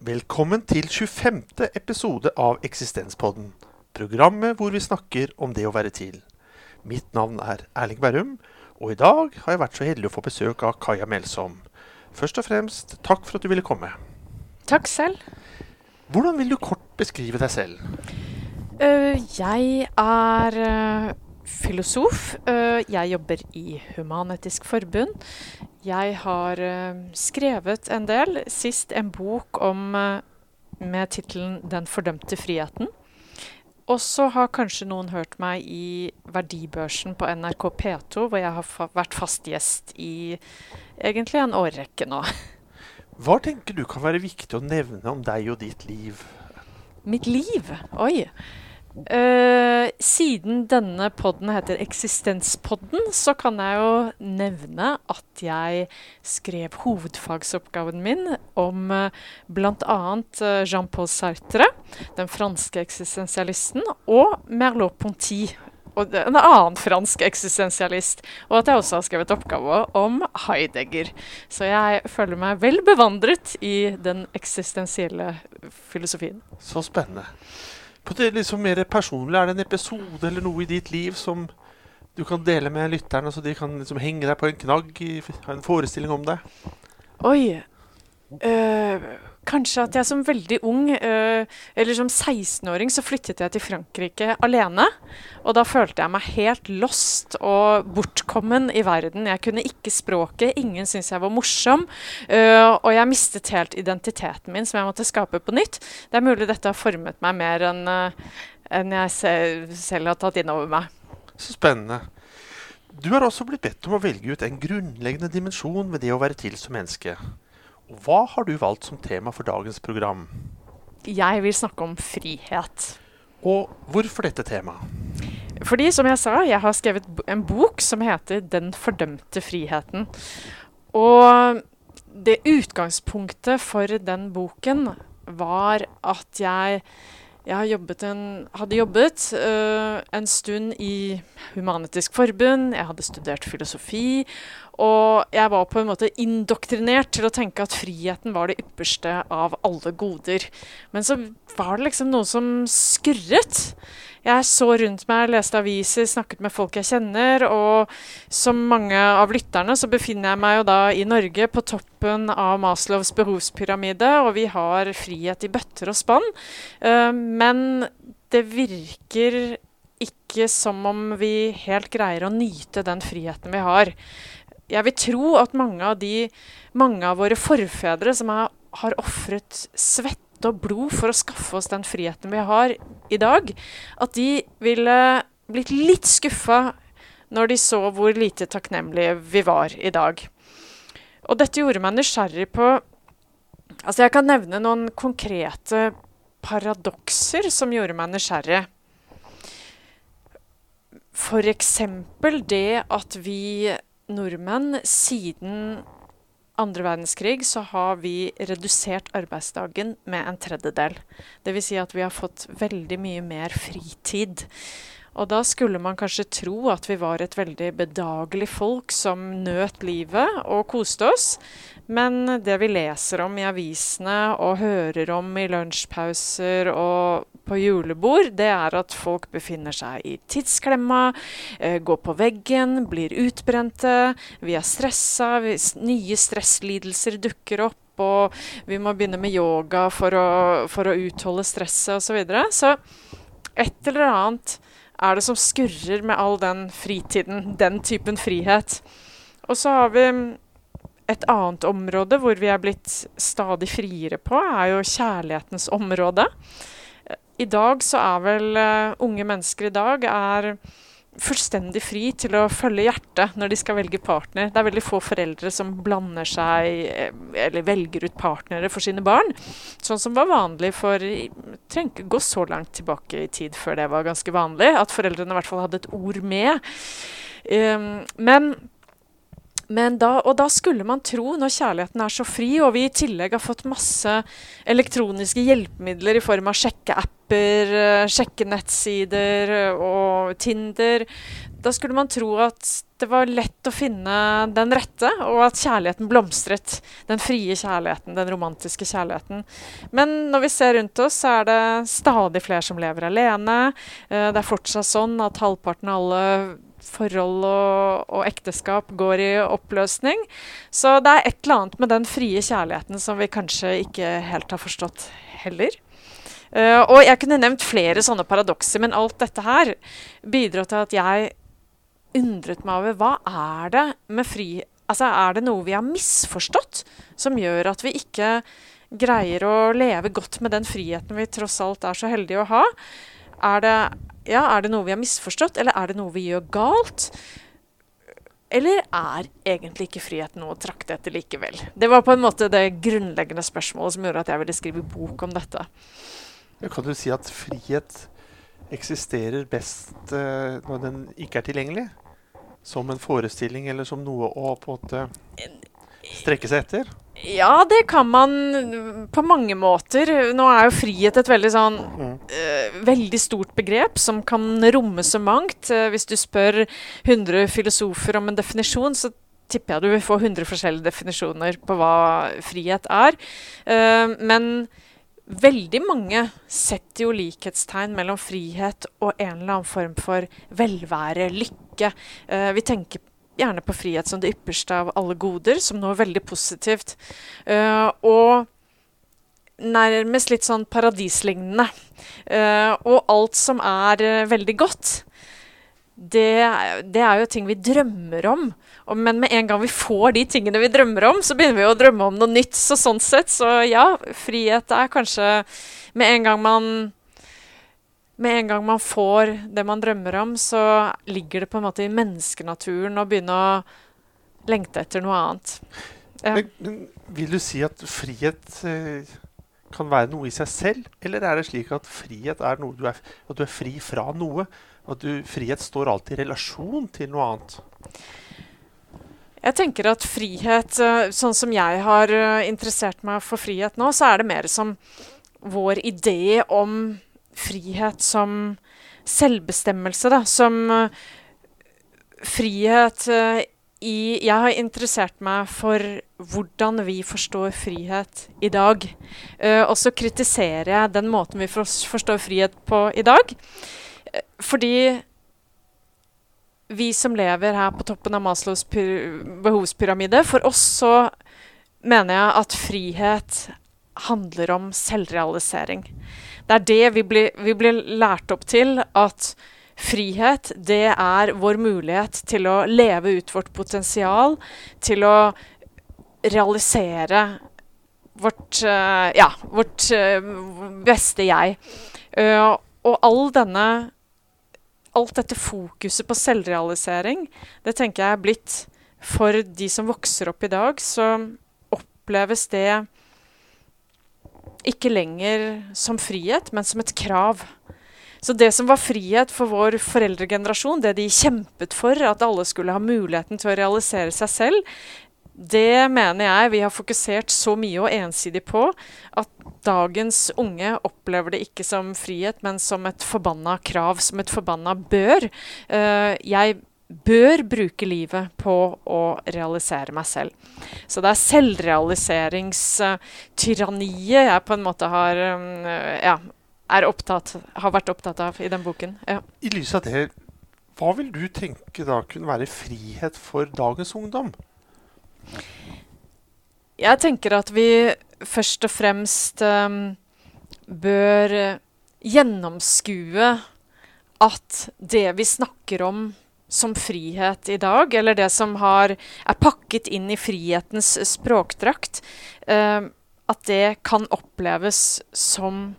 Velkommen til 25. episode av Eksistenspodden. Programmet hvor vi snakker om det å være til. Mitt navn er Erling Berrum, og i dag har jeg vært så heldig å få besøk av Kaja Melsom. Først og fremst, takk for at du ville komme. Takk selv. Hvordan vil du kort beskrive deg selv? Uh, jeg er uh, filosof. Uh, jeg jobber i Human-Etisk Forbund. Jeg har skrevet en del. Sist en bok om, med tittelen 'Den fordømte friheten'. Og så har kanskje noen hørt meg i Verdibørsen på NRK P2, hvor jeg har fa vært fast gjest i egentlig en årrekke nå. Hva tenker du kan være viktig å nevne om deg og ditt liv? Mitt liv? Oi. Uh, siden denne podden heter Eksistenspodden, så kan jeg jo nevne at jeg skrev hovedfagsoppgaven min om uh, bl.a. Uh, Jean-Paul Sartre, den franske eksistensialisten, og Merleau-Ponty, en annen fransk eksistensialist. Og at jeg også har skrevet oppgave om Heidegger. Så jeg føler meg vel bevandret i den eksistensielle filosofien. Så spennende. På det liksom mer personlig, er det en episode eller noe i ditt liv som du kan dele med lytterne, så de kan liksom henge deg på en knagg, ha en forestilling om det? Oi. Uh, kanskje at jeg som veldig ung, uh, eller som 16-åring, så flyttet jeg til Frankrike alene. Og da følte jeg meg helt lost og bortkommen i verden. Jeg kunne ikke språket, ingen syntes jeg var morsom. Uh, og jeg mistet helt identiteten min, som jeg måtte skape på nytt. Det er mulig dette har formet meg mer enn enn jeg selv har tatt inn over meg. Så spennende. Du har også blitt bedt om å velge ut en grunnleggende dimensjon ved det å være til som menneske. Hva har du valgt som tema for dagens program? Jeg vil snakke om frihet. Og hvorfor dette temaet? Fordi, som jeg sa, jeg har skrevet en bok som heter 'Den fordømte friheten'. Og det utgangspunktet for den boken var at jeg jeg jobbet en, hadde jobbet uh, en stund i Human-Etisk Forbund, jeg hadde studert filosofi, og jeg var på en måte indoktrinert til å tenke at friheten var det ypperste av alle goder. Men så var det liksom noe som skurret. Jeg så rundt meg, leste aviser, snakket med folk jeg kjenner, og som mange av lytterne så befinner jeg meg jo da i Norge på toppen av Maslows behovspyramide, og vi har frihet i bøtter og spann. Uh, men det virker ikke som om vi helt greier å nyte den friheten vi har jeg vil tro at mange av, de, mange av våre forfedre som har, har ofret svette og blod for å skaffe oss den friheten vi har i dag, at de ville blitt litt skuffa når de så hvor lite takknemlige vi var i dag. Og dette gjorde meg nysgjerrig på Altså, jeg kan nevne noen konkrete paradokser som gjorde meg nysgjerrig. F.eks. det at vi nordmenn siden andre verdenskrig så har vi redusert arbeidsdagen med en tredjedel. Dvs. Si at vi har fått veldig mye mer fritid. Og da skulle man kanskje tro at vi var et veldig bedagelig folk som nøt livet og koste oss. Men det vi leser om i avisene og hører om i lunsjpauser og på julebord, det er at folk befinner seg i tidsklemma, eh, går på veggen, blir utbrente, vi er stressa, nye stresslidelser dukker opp. Og vi må begynne med yoga for å, for å utholde stresset osv. Så, videre. så et eller annet er det som skurrer med all den fritiden, den typen frihet. Og så har vi et annet område hvor vi er blitt stadig friere på, er jo kjærlighetens område. I dag så er vel uh, unge mennesker i dag er fullstendig fri til å følge hjertet når de skal velge partner. Det er veldig få foreldre som blander seg eh, eller velger ut partnere for sine barn. Sånn som var vanlig for Trenger ikke gå så langt tilbake i tid før det var ganske vanlig. At foreldrene i hvert fall hadde et ord med. Um, men men da, og da skulle man tro, når kjærligheten er så fri, og vi i tillegg har fått masse elektroniske hjelpemidler i form av sjekkeapper, eh, sjekkenettsider og Tinder Da skulle man tro at det var lett å finne den rette, og at kjærligheten blomstret. Den frie kjærligheten, den romantiske kjærligheten. Men når vi ser rundt oss, så er det stadig flere som lever alene. Eh, det er fortsatt sånn at halvparten av alle forhold og, og, ekteskap går i oppløsning. Så det er et eller annet med den frie kjærligheten som vi kanskje ikke helt har forstått heller. Uh, og jeg kunne nevnt flere sånne paradokser, men alt dette her bidro til at jeg undret meg over hva er det med fri Altså, er det noe vi har misforstått som gjør at vi ikke greier å leve godt med den friheten vi tross alt er så heldige å ha? Er det, ja, er det noe vi har misforstått, eller er det noe vi gjør galt? Eller er egentlig ikke frihet noe å trakte etter likevel? Det var på en måte det grunnleggende spørsmålet som gjorde at jeg ville skrive bok om dette. Kan du si at frihet eksisterer best uh, når den ikke er tilgjengelig? Som en forestilling eller som noe å på en måte strekke seg etter? Ja, det kan man på mange måter. Nå er jo frihet et veldig sånn uh, veldig stort begrep som kan romme så mangt. Uh, hvis du spør 100 filosofer om en definisjon, så tipper jeg du vil få 100 forskjellige definisjoner på hva frihet er. Uh, men Veldig mange setter jo likhetstegn mellom frihet og en eller annen form for velvære, lykke. Vi tenker gjerne på frihet som det ypperste av alle goder, som noe veldig positivt. Uh, og nærmest litt sånn paradislignende. Uh, og alt som er veldig godt, det, det, er jo ting vi drømmer om. Og, men med en gang vi får de tingene vi drømmer om, så begynner vi å drømme om noe nytt. Så sånn sett, så ja, frihet er kanskje Med en gang man med en gang man får det man drømmer om, så ligger det på en måte i menneskenaturen å begynne å lengte etter noe annet. Ja. Men, men, vil du si at frihet eh, kan være noe i seg selv, eller er det slik at frihet er noe du er, at du er fri fra noe? At du, frihet står alltid i relasjon til noe annet. Jeg tenker at frihet, eh, sånn som jeg har eh, interessert meg for frihet nå, så er det mer som vår idé om frihet som selvbestemmelse, da. Som uh, frihet uh, i Jeg har interessert meg for hvordan vi forstår frihet i dag. Uh, og så kritiserer jeg den måten vi forstår frihet på i dag. Fordi vi som lever her på toppen av Maslows behovspyramide, for oss så mener jeg at frihet handler om selvrealisering. Det er det vi blir, vi blir lært opp til, at frihet, det er vår mulighet til å leve ut vårt potensial, til å realisere vårt, uh, ja, vårt uh, beste jeg. Uh, og all denne alt dette fokuset på selvrealisering, det tenker jeg er blitt For de som vokser opp i dag, så oppleves det ikke lenger som frihet, men som et krav. Så det som var frihet for vår foreldregenerasjon, det de kjempet for, at alle skulle ha muligheten til å realisere seg selv, det mener jeg vi har fokusert så mye og ensidig på at dagens unge opplever det ikke som frihet, men som et forbanna krav, som et forbanna bør. Uh, jeg bør bruke livet på å realisere meg selv. Så det er selvrealiseringstyranniet jeg på en måte har um, ja, opptatt, har vært opptatt av i den boken. Ja. I lys av det, hva vil du tenke da kunne være frihet for dagens ungdom? Jeg tenker at vi først og fremst um, bør gjennomskue at det vi snakker om som frihet i dag, eller det som har, er pakket inn i frihetens språkdrakt, eh, at det kan oppleves som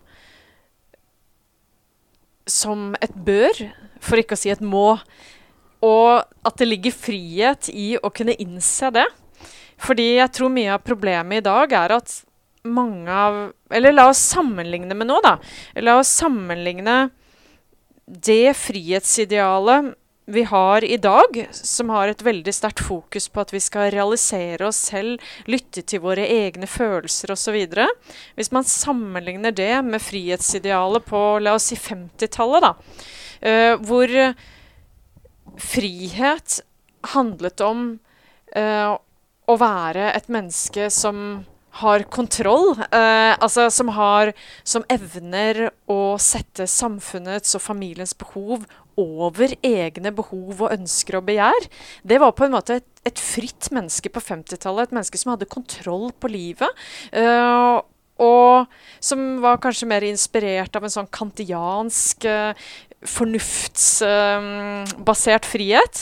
som et bør, for ikke å si et må. Og at det ligger frihet i å kunne innse det. Fordi jeg tror mye av problemet i dag er at mange av Eller la oss sammenligne med noe, da. La oss sammenligne det frihetsidealet vi har i dag, som har et veldig sterkt fokus på at vi skal realisere oss selv, lytte til våre egne følelser osv. Hvis man sammenligner det med frihetsidealet på la oss si 50-tallet, da, uh, hvor frihet handlet om uh, å være et menneske som har kontroll. eh, altså som har Som evner å sette samfunnets og familiens behov over egne behov og ønsker og begjær. Det var på en måte et, et fritt menneske på 50-tallet. Et menneske som hadde kontroll på livet. Uh, og som var kanskje mer inspirert av en sånn kantiansk uh, fornuftsbasert frihet.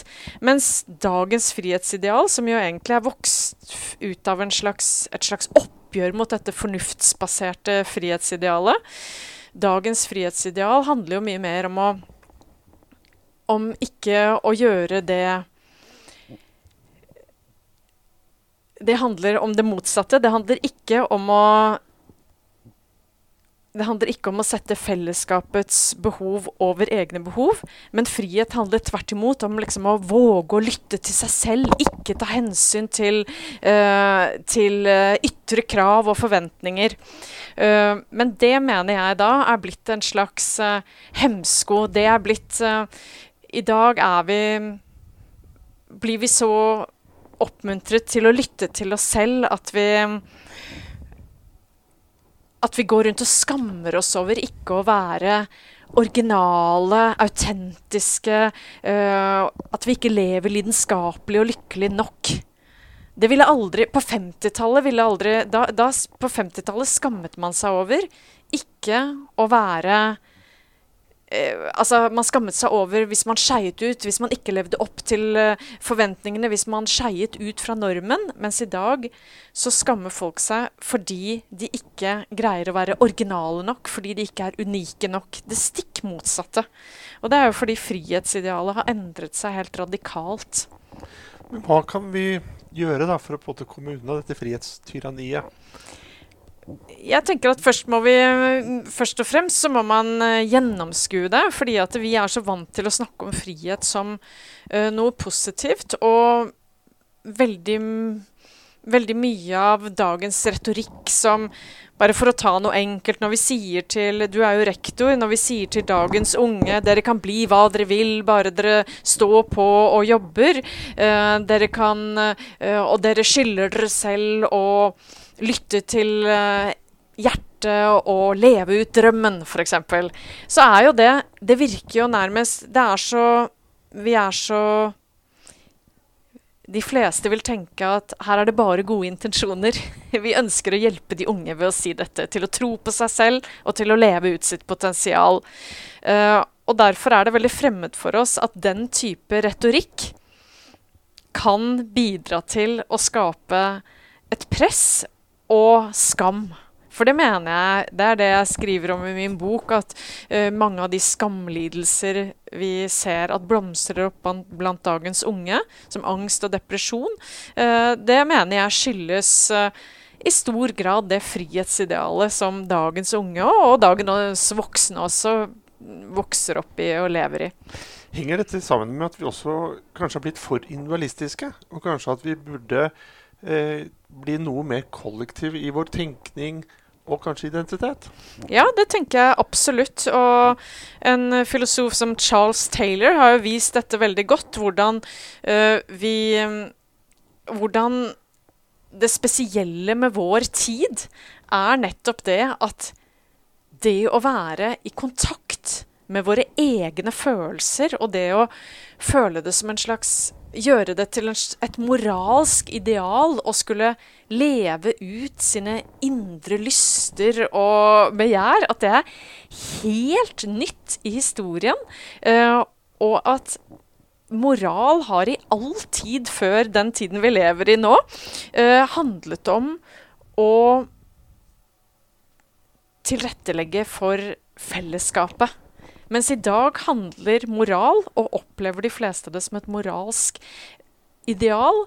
Mens dagens frihetsideal, som jo egentlig er vokst ut av slags, et slags oppgjør mot dette fornuftsbaserte frihetsidealet Dagens frihetsideal handler jo mye mer om å Om ikke å gjøre det Det handler om det motsatte. Det handler ikke om å det handler ikke om å sette fellesskapets behov over egne behov, men frihet handler tvert imot om liksom å våge å lytte til seg selv, ikke ta hensyn til, uh, til uh, ytre krav og forventninger. Uh, men det mener jeg da er blitt en slags hemsko. Det er blitt I dag er vi Blir vi så oppmuntret til å lytte til oss selv at vi at vi går rundt og skammer oss over ikke å være originale, autentiske. Uh, at vi ikke lever lidenskapelig og lykkelig nok. Det ville aldri På 50-tallet ville aldri da, da, På 50-tallet skammet man seg over ikke å være eh, altså, Man skammet seg over hvis man skeiet ut, hvis man ikke levde opp til eh, forventningene, hvis man skeiet ut fra normen. Mens i dag så skammer folk seg fordi de ikke greier å være originale nok, fordi de ikke er unike nok. Det stikk motsatte. Og det er jo fordi frihetsidealet har endret seg helt radikalt. Men hva kan vi gjøre da for å på en måte komme unna dette frihetstyranniet? Jeg tenker at først må vi Først og fremst så må man uh, gjennomskue det. Fordi at vi er så vant til å snakke om frihet som uh, noe positivt. Og veldig, veldig mye av dagens retorikk som bare for å ta noe enkelt, når vi sier til Du er jo rektor. Når vi sier til dagens unge dere kan bli hva dere vil, bare dere står på og jobber. Uh, dere kan Og dere skylder dere selv og lytte til uh, hjertet og leve ut drømmen, f.eks., så er jo det Det virker jo nærmest Det er så Vi er så de fleste vil tenke at her er det bare gode intensjoner. Vi ønsker å hjelpe de unge ved å si dette. Til å tro på seg selv og til å leve ut sitt potensial. Uh, og derfor er det veldig fremmed for oss at den type retorikk kan bidra til å skape et press og skam. For det mener jeg, det er det jeg skriver om i min bok, at uh, mange av de skamlidelser vi ser at blomstrer opp blant dagens unge, som angst og depresjon, uh, det mener jeg skyldes uh, i stor grad det frihetsidealet som dagens unge, og, dagens voksne også, vokser opp i og lever i. Henger dette sammen med at vi også kanskje har blitt for individualistiske? Og kanskje at vi burde eh, bli noe mer kollektiv i vår tenkning og kanskje identitet? Ja, det tenker jeg absolutt. Og en filosof som Charles Taylor har jo vist dette veldig godt. Hvordan uh, vi Hvordan det spesielle med vår tid er nettopp det at det å være i kontakt med våre egne følelser, og det å føle det som en slags gjøre det til et moralsk ideal å skulle leve ut sine indre lyster og begjær, at det er helt nytt i historien. Uh, og at moral har i all tid før den tiden vi lever i nå, uh, handlet om å tilrettelegge for fellesskapet. Mens i dag handler moral, og opplever de fleste det som et moralsk ideal,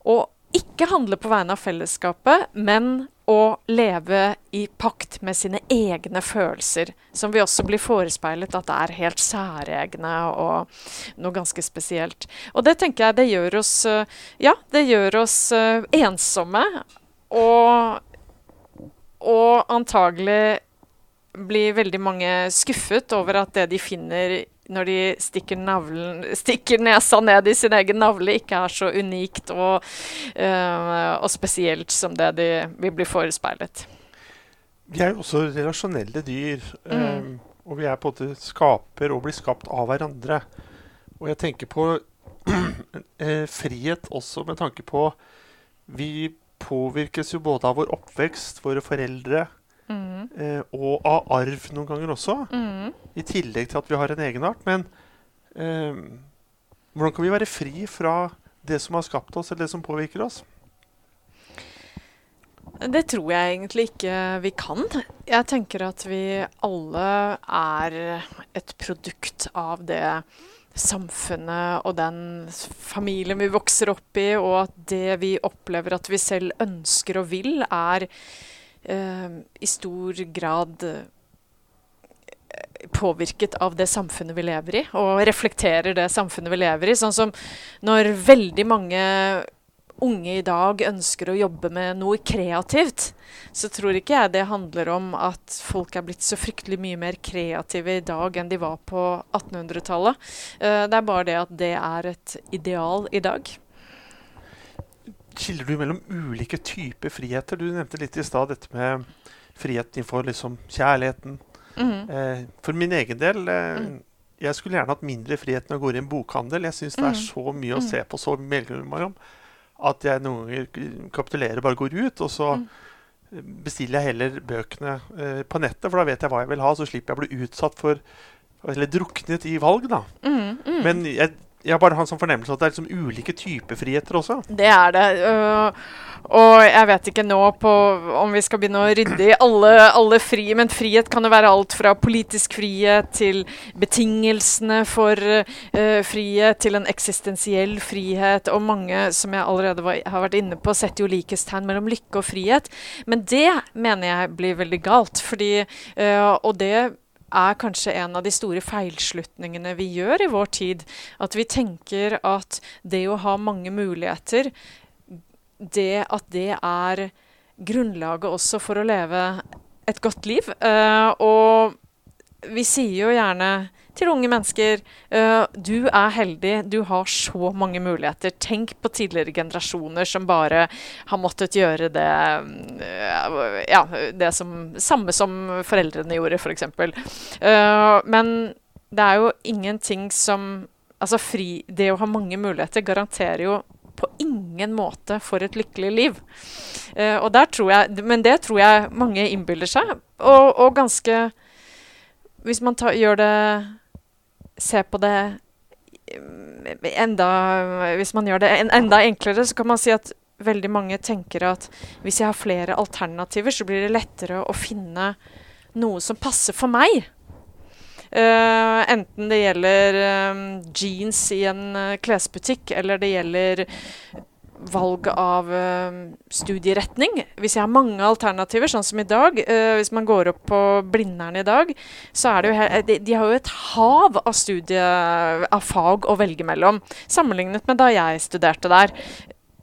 å ikke handle på vegne av fellesskapet, men å leve i pakt med sine egne følelser, som vi også blir forespeilet at er helt særegne og noe ganske spesielt. Og det tenker jeg det gjør oss Ja, det gjør oss ensomme. Og, og antagelig blir veldig mange skuffet over at det de finner når de stikker, navlen, stikker, nesa ned i sin egen navle, ikke er så unikt og, uh, og spesielt som det de vil bli forespeilet. Vi er jo også relasjonelle dyr. Mm. Um, og vi er på en måte skaper og blir skapt av hverandre. Og jeg tenker på eh, frihet også med tanke på Vi påvirkes jo både av vår oppvekst, våre foreldre, mm. eh, og av arv noen ganger også. Mm. I tillegg til at vi har en egenart. Men eh, hvordan kan vi være fri fra det som har skapt oss, eller det som påvirker oss? Det tror jeg egentlig ikke vi kan. Jeg tenker at vi alle er et produkt av det samfunnet og den familien vi vokser opp i, og at det vi opplever at vi selv ønsker og vil, er i stor grad eh, påvirket av det samfunnet vi lever i, og reflekterer det samfunnet vi lever i. Sånn som når veldig mange unge i dag ønsker å jobbe med noe kreativt, så tror ikke jeg det handler om at folk er blitt så fryktelig mye mer kreative i dag enn de var på 1800-tallet. Uh, det er bare det at det er et ideal i dag. Skiller du mellom ulike typer friheter? Du nevnte litt i stad dette med friheten innenfor liksom kjærligheten. Mm -hmm. eh, for min egen del eh, mm. Jeg skulle gjerne hatt mindre frihet når jeg går i en bokhandel. Jeg syns det er mhm. så mye å mhm. se på, så mye om at jeg noen ganger kapitulerer, bare går ut, og så mm. bestiller jeg heller bøkene eh, på nettet, for da vet jeg hva jeg vil ha, så slipper jeg å bli utsatt for Eller druknet i valg, da. Mm, mm. Men jeg, jeg bare har en sånn fornemmelse at det er liksom ulike typer friheter også. Det er det. Uh, og jeg vet ikke nå om vi skal begynne å rydde i alle, alle fri, men frihet kan jo være alt fra politisk frihet til betingelsene for uh, frihet, til en eksistensiell frihet. Og mange, som jeg allerede var, har vært inne på, setter jo likhetstegn mellom lykke og frihet. Men det mener jeg blir veldig galt. Fordi, uh, og det er kanskje en av de store feilslutningene vi gjør i vår tid. At vi tenker at det å ha mange muligheter, det at det er grunnlaget også for å leve et godt liv. Uh, og vi sier jo gjerne til unge mennesker uh, du er heldig, du har så mange muligheter. Tenk på tidligere generasjoner som bare har måttet gjøre det uh, Ja, det som, samme som foreldrene gjorde, f.eks. Uh, men det er jo ingenting som Altså fri, det å ha mange muligheter garanterer jo på ingen måte for et lykkelig liv. Uh, og der tror jeg, men det tror jeg mange innbiller seg. Og, og ganske Hvis man ta, gjør det Ser på det mm, enda Hvis man gjør det en, enda enklere, så kan man si at veldig mange tenker at hvis jeg har flere alternativer, så blir det lettere å finne noe som passer for meg. Uh, enten det gjelder um, jeans i en uh, klesbutikk, eller det gjelder valg av uh, studieretning. Hvis jeg har mange alternativer, sånn som i dag uh, Hvis man går opp på Blindern i dag, så er det jo her, de, de, har jo et hav av studie, av fag å velge mellom, sammenlignet med da jeg studerte der.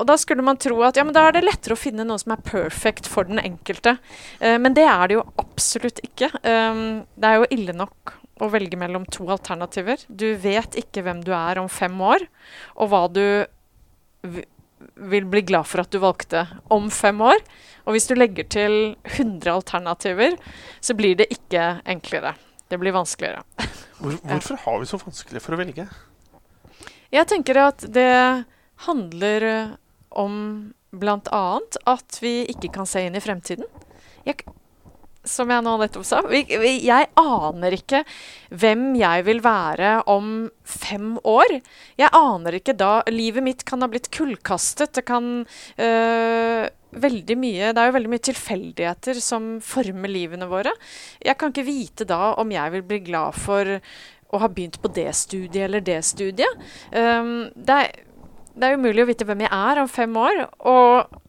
Og da skulle man tro at ja, men da er det lettere å finne noe som er perfect for den enkelte. Uh, men det er det jo absolutt ikke. Um, det er jo ille nok å velge mellom to alternativer. Du vet ikke hvem du er om fem år, og hva du vil bli glad for at du valgte om fem år. Og hvis du legger til 100 alternativer, så blir det ikke enklere. Det blir vanskeligere. Hvor, hvorfor har vi så vanskelig for å velge? Jeg tenker at det handler om bl.a. at vi ikke kan se inn i fremtiden. Jeg, som jeg nå nettopp sa. Jeg aner ikke hvem jeg vil være om fem år. Jeg aner ikke da Livet mitt kan ha blitt kullkastet. Det kan øh, veldig mye Det er jo veldig mye tilfeldigheter som former livene våre. Jeg kan ikke vite da om jeg vil bli glad for å ha begynt på det studiet eller det studiet. Um, det, er, det er umulig å vite hvem jeg er om fem år. Og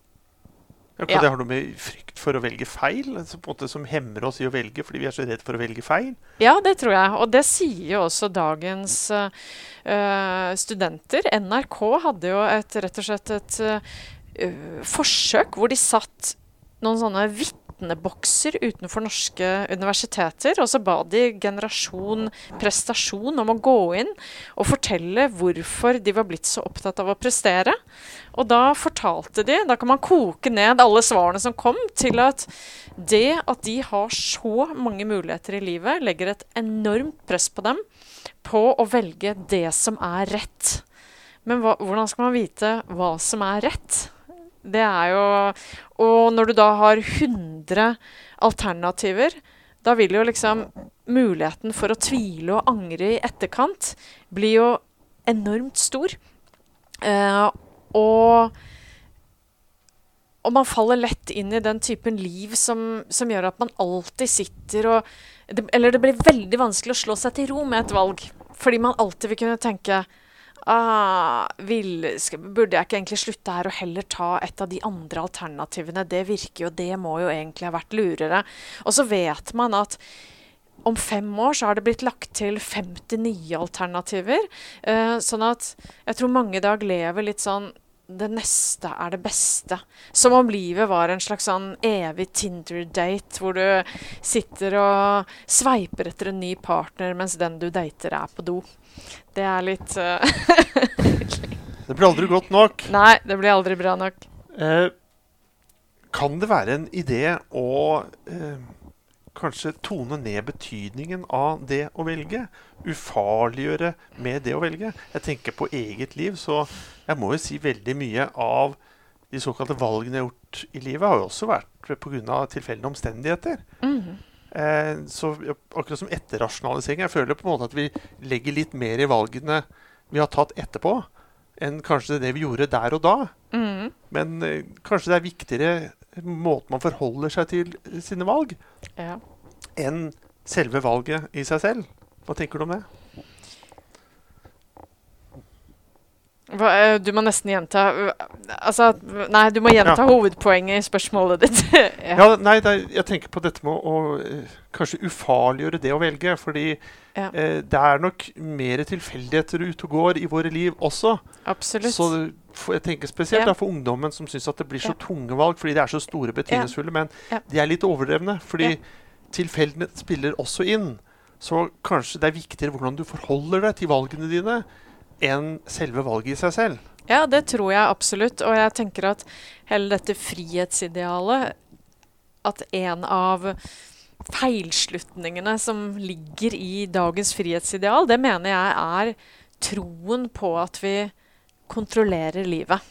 ja, ja. det har noe med frykt for å velge feil altså på en måte som hemmer oss i å velge fordi vi er så redd for å velge feil? Ja, det tror jeg. Og det sier jo også dagens uh, studenter. NRK hadde jo et, rett og slett et uh, forsøk hvor de satt noen sånne vitner vitnebokser utenfor norske universiteter. Og så ba de generasjon prestasjon om å gå inn og fortelle hvorfor de var blitt så opptatt av å prestere. Og da fortalte de Da kan man koke ned alle svarene som kom, til at det at de har så mange muligheter i livet, legger et enormt press på dem på å velge det som er rett. Men hva, hvordan skal man vite hva som er rett? Det er jo Og når du da har 100 alternativer, da vil jo liksom muligheten for å tvile og angre i etterkant bli jo enormt stor. Eh, og og man faller lett inn i den typen liv som, som gjør at man alltid sitter og det, Eller det blir veldig vanskelig å slå seg til ro med et valg. Fordi man alltid vil kunne tenke ah, vil, Burde jeg ikke egentlig slutte her og heller ta et av de andre alternativene? Det virker jo, det må jo egentlig ha vært lurere. Og så vet man at om fem år så har det blitt lagt til 50 nye alternativer. Eh, sånn at jeg tror mange i dag lever litt sånn det neste er det beste. Som om livet var en slags sånn evig Tinder-date, hvor du sitter og sveiper etter en ny partner mens den du dater, er på do. Det er litt uh, Det blir aldri godt nok. Nei, det blir aldri bra nok. Eh, kan det være en idé å eh, kanskje tone ned betydningen av det å velge? Ufarliggjøre med det å velge? Jeg tenker på eget liv, så jeg må jo si veldig mye av de såkalte valgene jeg har gjort i livet, har jo også vært pga. tilfeldige omstendigheter. Mm. Eh, så akkurat som etterrasjonalisering. Jeg føler på en måte at vi legger litt mer i valgene vi har tatt etterpå, enn kanskje det vi gjorde der og da. Mm. Men eh, kanskje det er viktigere måten man forholder seg til sine valg, Ja. enn selve valget i seg selv. Hva tenker du om det? Hva, eh, du må nesten gjenta Altså, nei, du må gjenta Ja. hovedpoenget i spørsmålet ditt. ja. Ja, nei, det er, jeg tenker på dette med å eh, kanskje ufarliggjøre det å velge. Fordi Ja. eh, det er nok mer tilfeldigheter ute og går i våre liv også. Absolutt. Så for, jeg tenker spesielt for ungdommen som syns at det blir så tunge valg fordi de er så store betydningsfulle. Men de er litt overdrevne. Fordi tilfeldighet spiller også inn. Så kanskje det er viktigere hvordan du forholder deg til valgene dine, enn selve valget i seg selv. Ja, det tror jeg absolutt. Og jeg tenker at hele dette frihetsidealet At en av feilslutningene som ligger i dagens frihetsideal, det mener jeg er troen på at vi kontrollerer livet.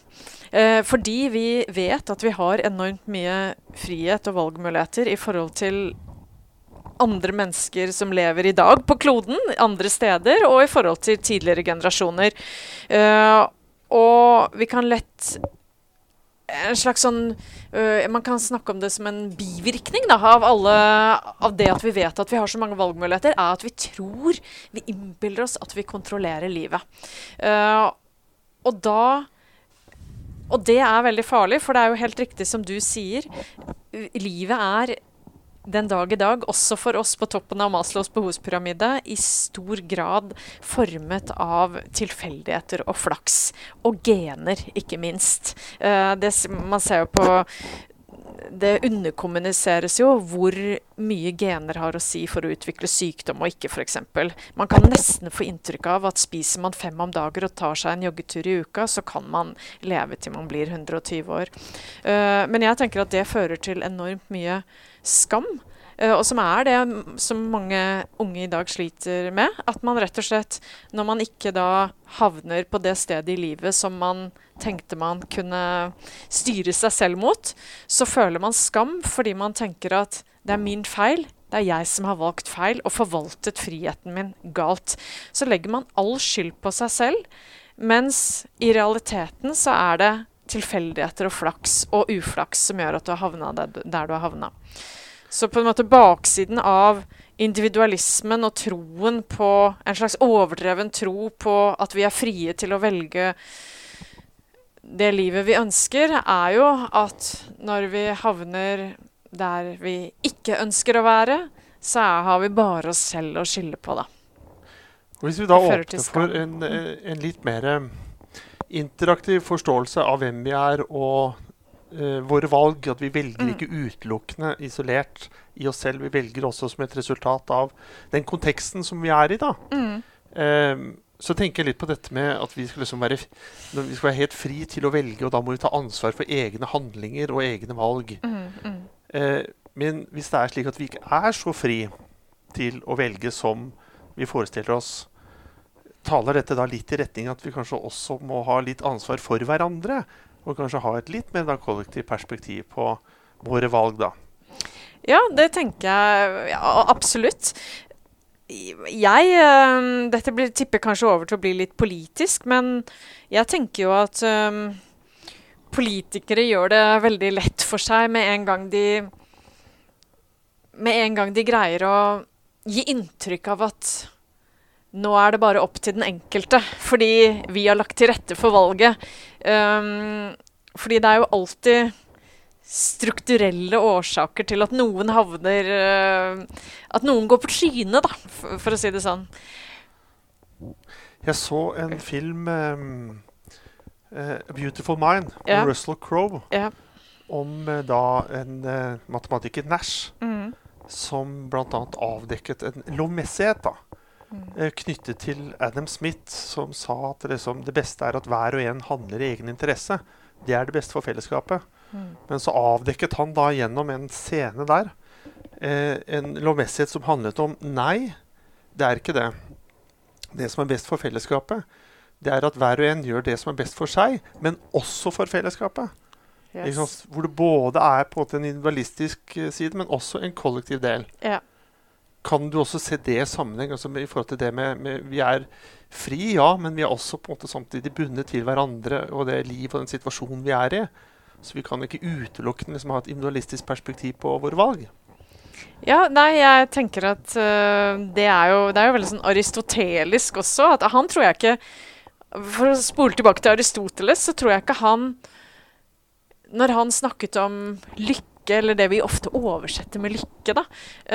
Eh, fordi vi vet at vi har enormt mye frihet og valgmuligheter i forhold til andre mennesker som lever i dag på kloden, andre steder, og i forhold til tidligere generasjoner. Uh, og vi kan lett en slags sånn øh, Man kan snakke om det som en bivirkning da, av, alle, av det at vi vet at vi har så mange valgmuligheter, er at vi tror Vi innbiller oss at vi kontrollerer livet. Uh, og da Og det er veldig farlig, for det er jo helt riktig som du sier. Livet er den dag i dag, også for oss på toppen av Maslows behovspyramide, i stor grad formet av tilfeldigheter og flaks. Og gener, ikke minst. Eh, det, man ser jo på Det underkommuniseres jo hvor mye gener har å si for å utvikle sykdom og ikke, f.eks. Man kan nesten få inntrykk av at spiser man fem om dagen og tar seg en joggetur i uka, så kan man leve til man blir 120 år. Uh, men jeg tenker at det fører til enormt mye skam. Eh, og som er det som mange unge i dag sliter med. At man rett og slett, når man ikke da havner på det stedet i livet som man tenkte man kunne styre seg selv mot, så føler man skam fordi man tenker at det er min feil. Det er jeg som har valgt feil og forvaltet friheten min galt. Så legger man all skyld på seg selv, mens i realiteten så er det tilfeldigheter og flaks og uflaks som gjør at du har havna der, du har havna. Så på en måte baksiden av individualismen og troen på en slags overdreven tro på at vi er frie til å velge det livet vi ønsker, er jo at når vi havner der vi ikke ønsker å være, så har vi bare oss selv å skylde på, da. Og hvis vi da åpner for en, en litt mer eh, interaktiv forståelse av hvem vi er, og våre valg. At vi velger Mm. ikke utelukkende isolert i oss selv. Vi velger også som et resultat av den konteksten som vi er i. da. Mm. Eh, så tenker jeg litt på dette med at vi skal, liksom være, vi skal være helt fri til å velge, og da må vi ta ansvar for egne handlinger og egne valg. Mm. Mm. Eh, men hvis det er slik at vi ikke er så fri til å velge som vi forestiller oss, taler dette da litt i retning at vi kanskje også må ha litt ansvar for hverandre? Og kanskje ha et litt mer da kollektivt perspektiv på våre valg, da. Ja, det tenker jeg ja, absolutt. Jeg øh, Dette blir, tipper kanskje over til å bli litt politisk, men jeg tenker jo at øh, politikere gjør det veldig lett for seg med en gang de Med en gang de greier å gi inntrykk av at nå er det bare opp til den enkelte, fordi vi har lagt til rette for valget. Um, fordi det er jo alltid strukturelle årsaker til at noen havner uh, At noen går på trynet, da, for, for å si det sånn. Jeg så en film, um, uh, Beautiful Mind', Ja. med Russell Crowe, Ja. om uh, da en matematiker, Nash, Mm. som bl.a. avdekket en lovmessighet da, knyttet til Adam Smith, som sa at liksom, det beste er at hver og en handler i egen interesse. Det er det beste for fellesskapet. Mm. Men så avdekket han da gjennom en scene der eh, en lovmessighet som handlet om nei, det er ikke det. Det som er best for fellesskapet, det er at hver og en gjør det som er best for seg, men også for fellesskapet. Yes. Hvor det både er på en måte en individualistisk eh, side, men også en kollektiv del. Ja. Kan du også se det i sammenheng altså i forhold til det med, med Vi er fri, ja, men vi er også på en måte samtidig bundet til hverandre og det liv og den situasjonen vi er i. Så vi kan ikke utelukkende liksom, ha et individualistisk perspektiv på våre valg. Ja, nei, jeg tenker at uh, det, er jo, det er jo veldig sånn aristotelisk også. At han tror jeg ikke For å spole tilbake til Aristoteles, så tror jeg ikke han Når han snakket om lykke, eller det vi ofte oversetter med lykke, da,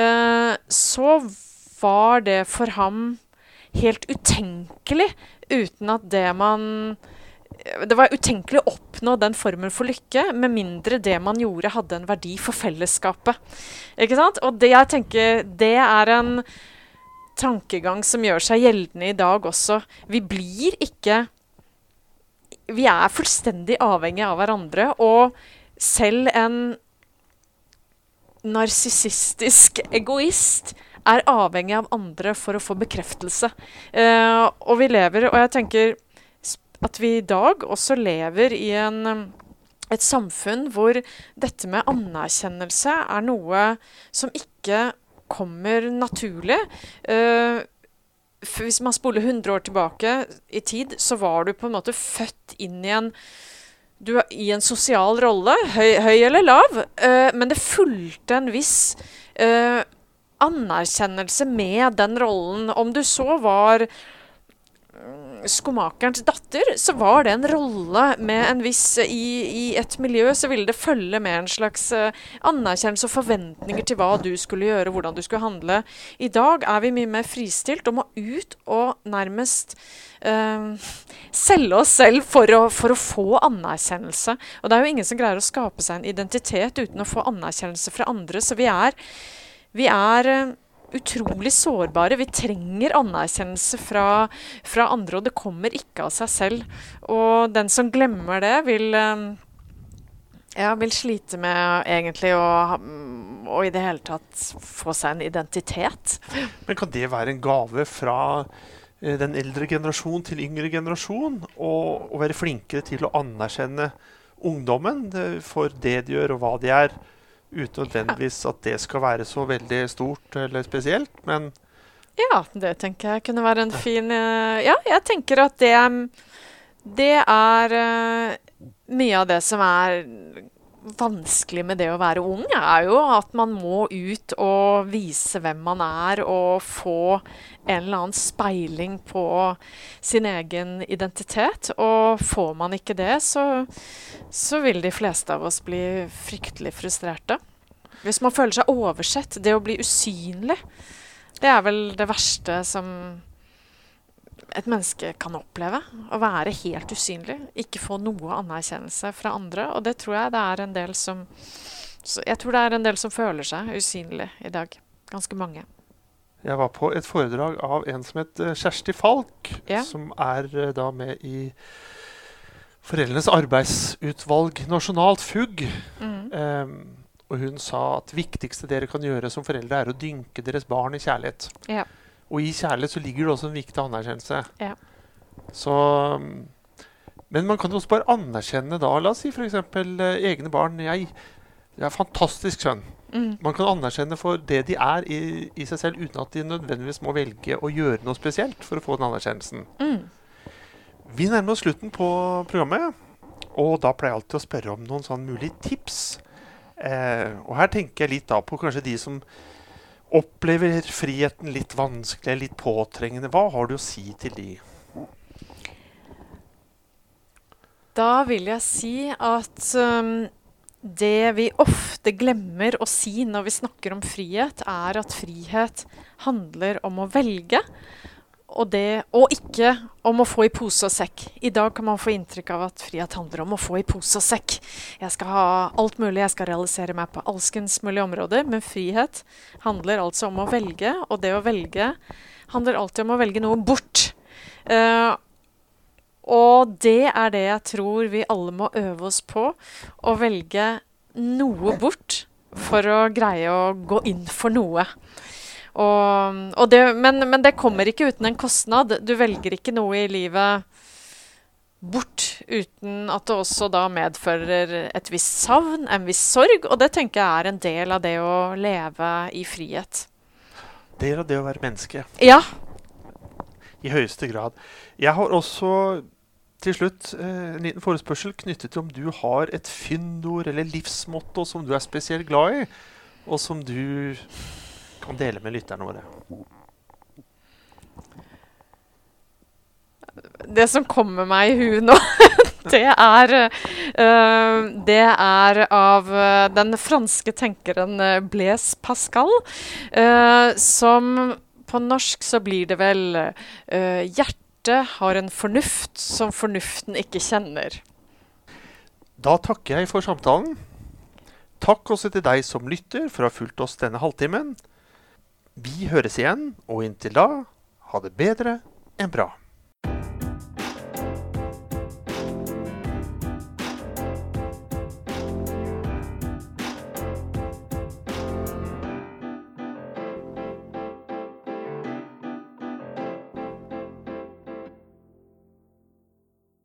øh, så var det for ham helt utenkelig uten at det man det var utenkelig å oppnå den formen for lykke med mindre det man gjorde, hadde en verdi for fellesskapet. Ikke sant? Og det jeg tenker, det er en tankegang som gjør seg gjeldende i dag også. Vi blir ikke Vi er fullstendig avhengige av hverandre, og selv en narsissistisk egoist er avhengig av andre for å få bekreftelse. Eh, og vi lever Og jeg tenker at vi i dag også lever i en, et samfunn hvor dette med anerkjennelse er noe som ikke kommer naturlig. Eh, hvis man spoler 100 år tilbake i tid, så var du på en måte født inn i en du er i en sosial rolle, høy, høy eller lav, uh, men det fulgte en viss uh, anerkjennelse med den rollen. Om du så var skomakerens datter, så var det en rolle med en viss i, I et miljø så ville det følge med en slags eh, anerkjennelse og forventninger til hva du skulle gjøre, hvordan du skulle handle. I dag er vi mye mer fristilt og må ut og nærmest eh, selge oss selv for å, for å få anerkjennelse. Og det er jo ingen som greier å skape seg en identitet uten å få anerkjennelse fra andre, så vi er, vi er eh, utrolig sårbare. Vi trenger anerkjennelse fra, fra andre, og det kommer ikke av seg selv. Og den som glemmer det, vil eh, ja, vil slite med egentlig å, ha- mm, å i det hele tatt få seg en identitet. Men kan det være en gave fra eh, den eldre generasjon til yngre generasjon? Og være flinkere til å anerkjenne ungdommen eh, for det de gjør, og hva de er? Uten nødvendigvis at det skal være så veldig stort eller spesielt. Men Ja, det tenker jeg kunne være en fin eh, Ja, jeg tenker at det, det er eh, mye av det som er vanskelig med det å være ung, er jo at man må ut og vise hvem man er, og få en eller annen speiling på sin egen identitet. Og får man ikke det, så, så vil de fleste av oss bli fryktelig frustrerte. Hvis man føler seg oversett, det å bli usynlig, det er vel det verste som et menneske kan oppleve. Å være helt usynlig. Ikke få noe anerkjennelse fra andre. Og det tror jeg det er en del som Jeg tror det er en del som føler seg usynlig i dag. Ganske mange. Jeg var på et foredrag av en som het eh, Kjersti Falk, Ja. som er eh, da med i Foreldrenes arbeidsutvalg nasjonalt, FUG. Mm. Um, og hun sa at det viktigste dere kan gjøre som foreldre, er å dynke deres barn i kjærlighet. Ja. Og i kjærlighet så ligger det også en viktig anerkjennelse. Ja. Så mm, Men man kan jo også bare anerkjenne da, la oss si f.eks. Eh, egne barn. Jeg, jeg er fantastisk skjønn. Mm. Man kan anerkjenne for det de er i, i seg selv, uten at de nødvendigvis må velge å gjøre noe spesielt for å få den anerkjennelsen. Mm. Vi nærmer oss slutten på programmet, og da pleier jeg alltid å spørre om noen sånn mulige tips. Eh, og her tenker jeg litt da på kanskje de som opplever friheten litt vanskelig, litt påtrengende. Hva har du å si til de? Da vil jeg si at um, det vi ofte glemmer å si når vi snakker om frihet, er at frihet handler om å velge. Og, det, og ikke om å få i pose og sekk. I dag kan man få inntrykk av at frihet handler om å få i pose og sekk. Jeg skal ha alt mulig, jeg skal realisere meg på alskens mulige områder. Men frihet handler altså om å velge, og det å velge handler alltid om å velge noe bort. Uh, og det er det jeg tror vi alle må øve oss på. Å velge noe bort for å greie å gå inn for noe. Og, og det, men, men det kommer ikke uten en kostnad. Du velger ikke noe i livet bort uten at det også da medfører et visst savn, en viss sorg. Og det tenker jeg er en del av det å leve i frihet. Del av det å være menneske. Ja. I høyeste grad. Jeg har også til slutt eh, en liten forespørsel knyttet til om du har et fyndord eller livsmotto som du er spesielt glad i, og som du kan dele med lytterne våre. Det som kommer meg i huet nå, det er uh, Det er av eh, den franske tenkeren eh, Blaise Pascal, uh, som på norsk så blir det vel uh, Hjertet har en fornuft som fornuften ikke kjenner. Da takker jeg for samtalen. Takk også til deg som lytter for å ha fulgt oss denne halvtimen. Vi høres igjen, og inntil da, ha det bedre enn bra.